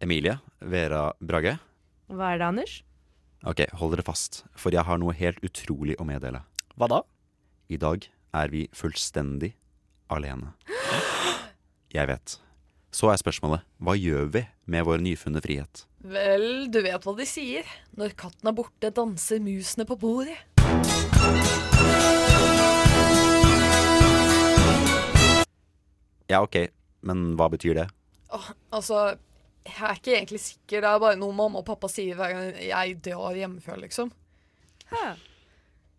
Emilie, Vera Brage. Hva er det, Anders? Ok, hold dere fast, for jeg har noe helt utrolig å meddele. Hva da? I dag er vi fullstendig alene. Jeg vet. Så er spørsmålet, hva gjør vi med vår nyfunne frihet? Vel, du vet hva de sier. Når katten er borte, danser musene på bordet. Ja, ok, men hva betyr det? Åh, altså, jeg er ikke egentlig sikker. Det er bare noe mamma og pappa sier hver gang jeg drar hjemmefra, liksom. Hæ.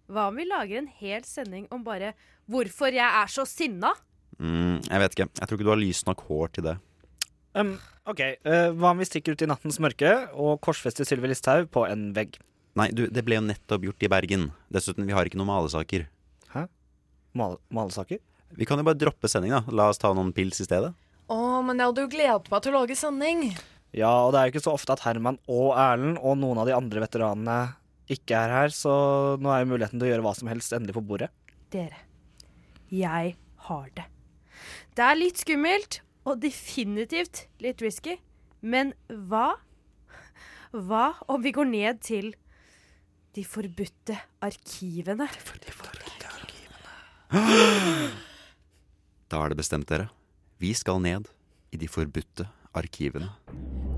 Hva om vi lager en hel sending om bare hvorfor jeg er så sinna? Mm, jeg vet ikke. Jeg tror ikke du har lyst nok hår til det. Um, ok, Uh, Hva om vi stikker ut i nattens mørke og korsfester Sylvi Listhaug på en vegg? Nei, du, det ble jo nettopp gjort i Bergen. Dessuten, vi har ikke noen malesaker. Mal malesaker? Vi kan jo bare droppe sending, da. La oss ta noen pils i stedet. Å, men jeg hadde jo gledet meg til å lage sending. Ja, og det er jo ikke så ofte at Herman og Erlend og noen av de andre veteranene ikke er her, så nå er jo muligheten til å gjøre hva som helst endelig på bordet. Dere, jeg har det. Det er litt skummelt, og definitivt litt risky. Men hva? Hva om vi går ned til de forbudte arkivene? Da er det bestemt, dere. Vi skal ned i de forbudte arkivene.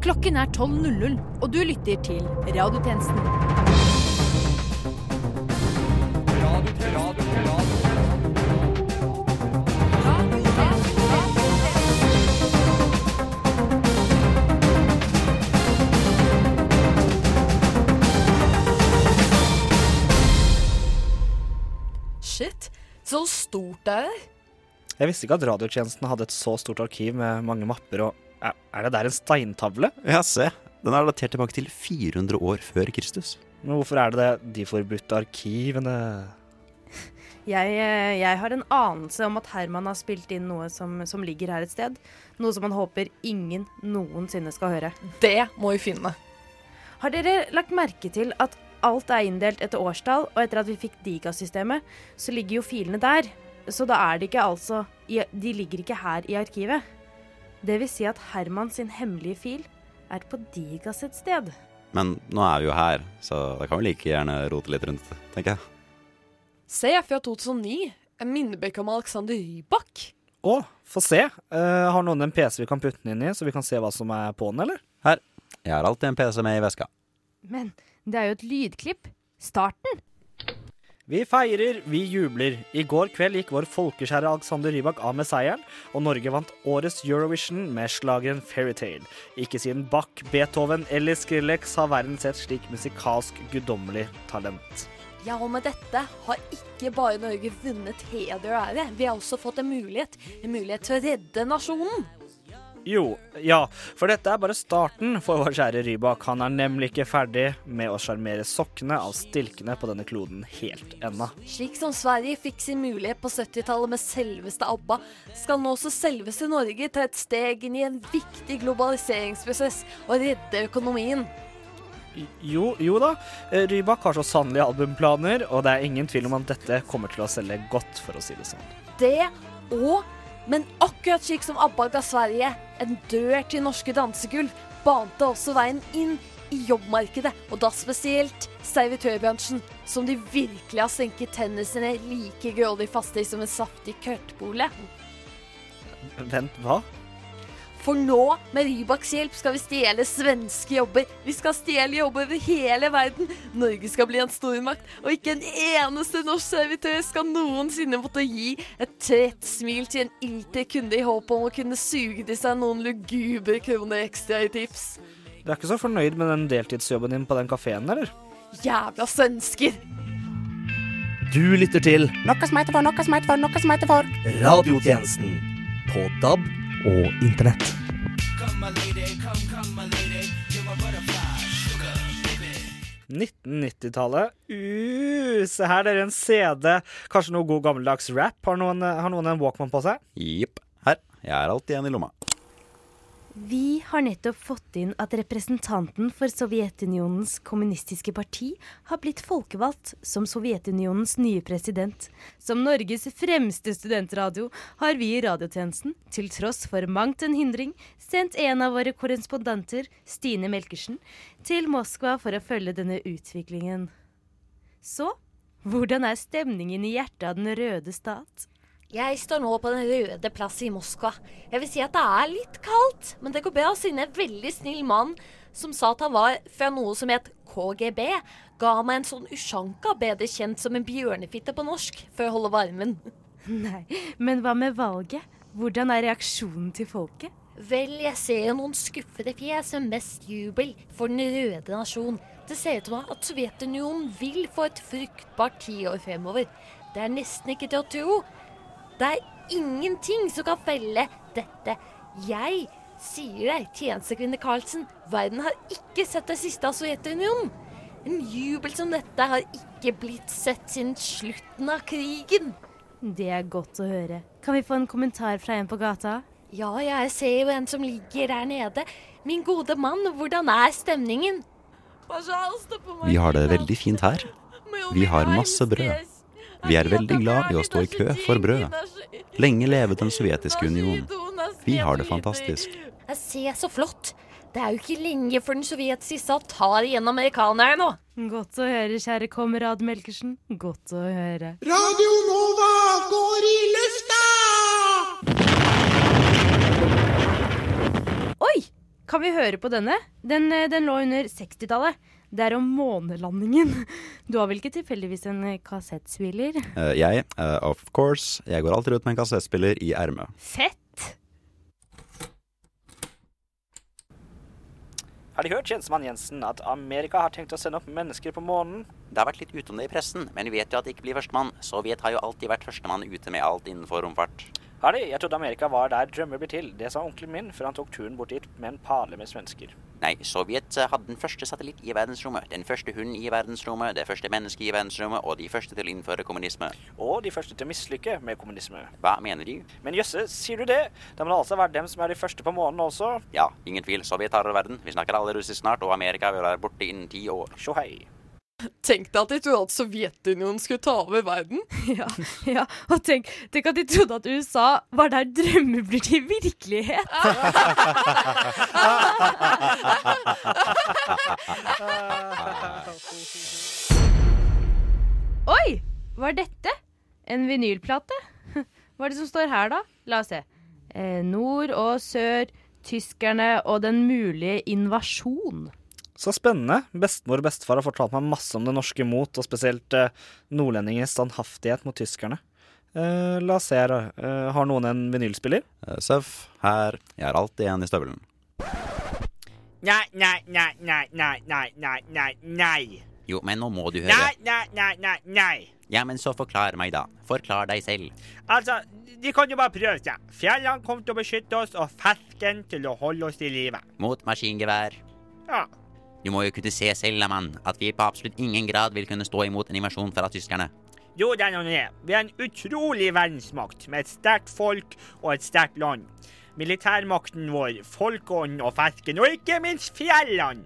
Klokken er 12.00, og du lytter til Radiotjenesten. Shit, så stort det er. Jeg visste ikke at radiotjenesten hadde et så stort arkiv med mange mapper og Er det der en steintavle? Ja, se. Den er datert tilbake til 400 år før Kristus. Men hvorfor er det det de forbudte arkivene Jeg, eh, jeg har en anelse om at Herman har spilt inn noe som, som ligger her et sted. Noe som han håper ingen noensinne skal høre. Det må vi finne. Har dere lagt merke til at alt er inndelt etter årstall, og etter at vi fikk Diga-systemet, så ligger jo filene der. Så da er det ikke altså i, De ligger ikke her i arkivet. Det vil si at Herman sin hemmelige fil er på Diga sitt sted. Men nå er vi jo her, så da kan vi like gjerne rote litt rundt, tenker jeg. Se, fra 2009. En minnebøk om Alexander Rybak. Å, få se. Uh, har noen en PC vi kan putte den inn i, så vi kan se hva som er på den, eller? Her. Jeg har alltid en PC med i veska. Men det er jo et lydklipp. Starten. Vi feirer, vi jubler. I går kveld gikk vår folkeskjære Alexander Rybak av med seieren, og Norge vant årets Eurovision med slageren Fairytale. Ikke siden Bach, Beethoven eller Skrillex har verden sett slik musikalsk guddommelig talent. Ja, og med dette har ikke bare Norge vunnet heder og ære, vi har også fått en mulighet. En mulighet til å redde nasjonen. Jo, ja, for dette er bare starten for vår kjære Rybak. Han er nemlig ikke ferdig med å sjarmere sokkene av stilkene på denne kloden helt ennå. Slik som Sverige fikk sin mulighet på 70-tallet med selveste ABBA, skal nå også selveste Norge ta et steg inn i en viktig globaliseringsprosess og redde økonomien. Jo, jo da, eh, Rybak har så sannelig albumplaner, og det er ingen tvil om at dette kommer til å selge godt, for å si det sånn. Det og Men akkurat slik som ABBA ga Sverige en dør til norske dansegulv, bante også veien inn i jobbmarkedet, og da spesielt servitørbransjen, som de virkelig har senket tennene sine like grådig faste i som en saftig kørtbole. Vent, hva? For nå, med Rybaks hjelp, skal vi stjele svenske jobber. Vi skal stjele jobber over hele verden. Norge skal bli en stormakt, og ikke en eneste norsk servitør skal noensinne måtte gi et trett smil til en ilter kunde i håp om å kunne suge til seg noen lugubre kroner ekstra i tips. Du er ikke så fornøyd med den deltidsjobben din på den kafeen, eller? Jævla svensker! Du lytter til Noe som heter for, noe som heter for, noe som heter for. Radiotjenesten på DAB og Internett. 1990-tallet. Uh, se her, det er en CD. Kanskje noe god gammeldags rap? Har noen, har noen en Walkman på seg? Jepp. Her. Jeg er alltid en i lomma. Vi har nettopp fått inn at representanten for Sovjetunionens kommunistiske parti har blitt folkevalgt som Sovjetunionens nye president. Som Norges fremste studentradio har vi i radiotjenesten, til tross for mangt en hindring, sendt en av våre korrespondenter, Stine Melkersen, til Moskva for å følge denne utviklingen. Så hvordan er stemningen i hjertet av den røde stat? Jeg står nå på Den røde plass i Moskva. Jeg vil si at det er litt kaldt, men det går bra siden en veldig snill mann som sa at han var fra noe som het KGB, ga meg en sånn usjanka, bedre kjent som en bjørnefitte på norsk, for å holde varmen. Nei, men hva med valget? Hvordan er reaksjonen til folket? Vel, jeg ser noen skuffede fjes med mest jubel for den røde nasjon. Det ser ut meg at Sovjetunionen vil få et fruktbart tiår fremover. Det er nesten ikke til å tro. Det er ingenting som kan felle dette. Jeg sier deg, tjenestekvinne Karlsen, verden har ikke sett det siste av Sovjetunionen. En jubel som dette har ikke blitt sett siden slutten av krigen. Det er godt å høre. Kan vi få en kommentar fra en på gata? Ja, jeg ser jo en som ligger der nede. Min gode mann, hvordan er stemningen? Vi har det veldig fint her. Vi har masse brød. Vi er veldig glad i å stå i kø for brød. Lenge leve den sovjetiske union. Vi har det fantastisk. Ser så flott. Det er jo ikke lenge før den sovjetiske stat tar igjen amerikanerne nå. Godt å høre, kjære kamerat Melkersen. Godt å høre. Radio Nova går i lufta! Oi! Kan vi høre på denne? Den, eh, den lå under 60-tallet. Det er om månelandingen. Du har vel ikke tilfeldigvis en eh, kassettspiller? Uh, jeg, uh, of course, jeg går alltid ut med en kassettspiller i ermet. Fett! Har De hørt tjenestemann Jensen at Amerika har tenkt å sende opp mennesker på månen? Det har vært litt ute om det i pressen, men vi vet jo at det ikke blir førstemann. Sovjet har jo alltid vært førstemann ute med alt innenfor romfart. Har de? Jeg trodde Amerika var der drømmer blir til. Det sa onkelen min før han tok turen bort dit med en pale med svensker. Nei, Sovjet eh, hadde den første satellitt i verdensrommet, den første hunden i verdensrommet, det første mennesket i verdensrommet og de første til å innføre kommunisme. Og de første til å mislykke med kommunisme. Hva mener de? Men jøsse, sier du det? Det må altså være dem som er de første på månen også? Ja, ingen tvil. Sovjet tar over verden. Vi snakker alle russisk snart, og Amerika vil være borte innen ti år. Sjå hei. Tenk deg at de trodde at Sovjetunionen skulle ta over verden. Ja, ja. og tenk, tenk at de trodde at USA var der drømmer blir til virkelighet. Oi! Hva er dette? En vinylplate? Hva er det som står her, da? La oss se. Eh, nord og sør, tyskerne og den mulige invasjon. Så spennende. Bestemor og bestefar har fortalt meg masse om det norske mot, og spesielt eh, nordlendingers standhaftighet mot tyskerne. Eh, la oss se her. Eh, har noen en vinylspiller? Eh, Seff, her. Jeg har alltid en i støvelen. Nei, nei, nei, nei, nei, nei, nei, nei, nei. Jo, men nå må du høre. Nei, nei, nei, nei, nei. Ja, men så forklar meg, da. Forklar deg selv. Altså, de kan jo bare prøve seg. Fjellene kommer til å beskytte oss, og fisken til å holde oss i live. Mot maskingevær. Ja. Du må jo kunne se selv, mann, at vi på absolutt ingen grad vil kunne stå imot en invasjon fra tyskerne. Jo, det er noe det. Vi er en utrolig verdensmakt med et sterkt folk og et sterkt land. Militærmakten vår, folkeånden og fersken, og ikke minst fjellene,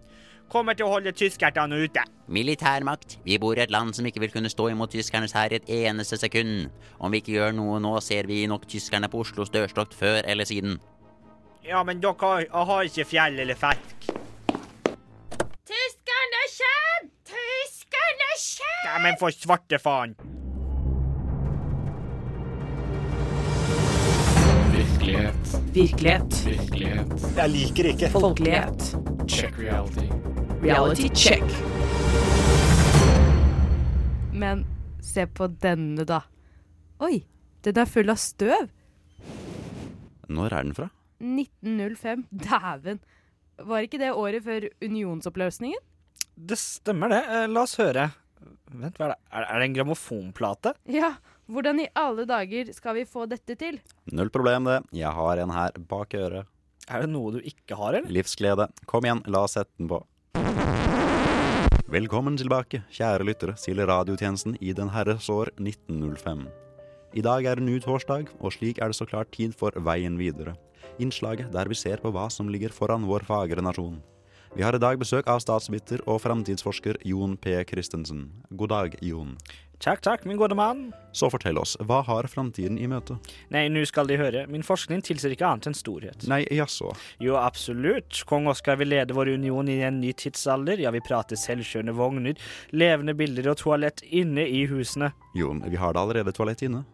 kommer til å holde tyskerne ute. Militærmakt. Vi bor i et land som ikke vil kunne stå imot tyskernes hær i et eneste sekund. Om vi ikke gjør noe nå, ser vi nok tyskerne på Oslos dørstokk før eller siden. Ja, men dere har, ikke fjell eller fisk. Men for svarte faen. Virkelighet. Virkelighet. Virkelighet. Jeg liker ikke. Folkelighet. Check reality. Reality check. Men se på denne, da. Oi, den er full av støv. Når er den fra? 1905. Dæven. Var ikke det året før unionsoppløsningen? Det stemmer, det. Eh, La oss høre. Vent, hva er det? Er er det en grammofonplate? Ja, hvordan i alle dager skal vi få dette til? Null problem, det. Jeg har en her bak øret. Er det noe du ikke har, eller? Livsglede. Kom igjen, la oss sette den på. Velkommen tilbake, kjære lyttere, til radiotjenesten i den herres år 1905. I dag er det ny torsdag, og slik er det så klart tid for Veien videre. Innslaget der vi ser på hva som ligger foran vår fagre nasjon. Vi har i dag besøk av statsviter og framtidsforsker Jon P. Christensen. God dag, Jon. Takk, takk, min gode mann. Så fortell oss, hva har framtiden i møte? Nei, nå skal De høre. Min forskning tilsier ikke annet enn storhet. Nei, jaså. Jo, absolutt. Kong Oskar vil lede vår union i en ny tidsalder. Ja, vi prater selvkjørende vogner, levende bilder og toalett inne i husene. Jon, vi har da allerede toalett inne.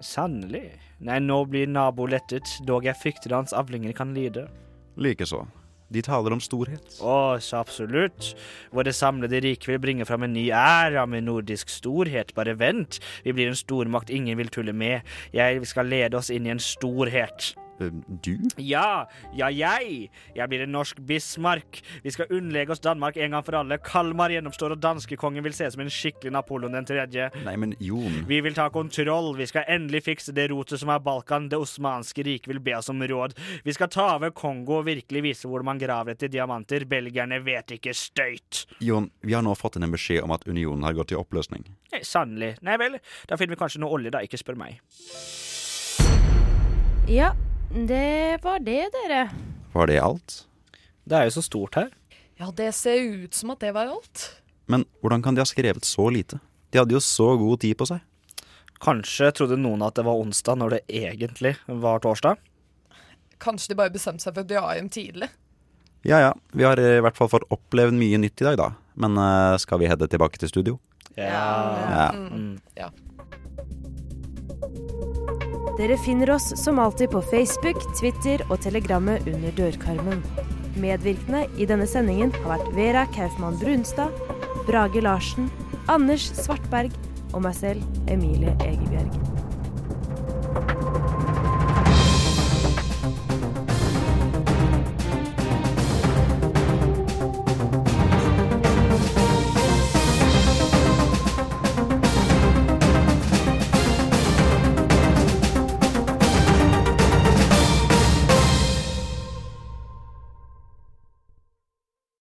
Sannelig. Nei, nå blir nabo lettet, dog jeg frykter hans avlinger kan lide. Likeså. De taler om storhet. Å, så absolutt. Våre samlede rike vil bringe fram en ny æra med nordisk storhet. Bare vent. Vi blir en stormakt ingen vil tulle med. Jeg skal lede oss inn i en storhet. Eh, Du? Ja, ja, jeg. Jeg blir en norsk Bismarck. Vi skal unnlegge oss Danmark en gang for alle. Kalmar gjennomstår, og danskekongen vil se som en skikkelig Napoleon den tredje. Nei, men Jon. Vi vil ta kontroll. Vi skal endelig fikse det rotet som er Balkan. Det osmanske riket vil be oss om råd. Vi skal ta over Kongo og virkelig vise hvor man graver etter diamanter. Belgierne vet ikke støyt. Jon, vi har nå fått en beskjed om at unionen har gått i oppløsning. Nei, Sannelig. Nei vel, da finner vi kanskje noe olje, da. Ikke spør meg. Ja, det var det, dere. Var det alt? Det er jo så stort her. Ja, det ser ut som at det var alt. Men hvordan kan de ha skrevet så lite? De hadde jo så god tid på seg. Kanskje trodde noen at det var onsdag når det egentlig var torsdag? Kanskje de bare bestemte seg for å dra hjem tidlig. Ja ja, vi har i hvert fall fått opplevd mye nytt i dag, da. Men eh, skal vi heade tilbake til studio? Ja. Mm. ja. Dere finner oss som alltid på Facebook, Twitter og telegrammet under dørkarmen. Medvirkende i denne sendingen har vært Vera Kaufmann Brunstad, Brage Larsen, Anders Svartberg og meg selv, Emilie Egebjerg.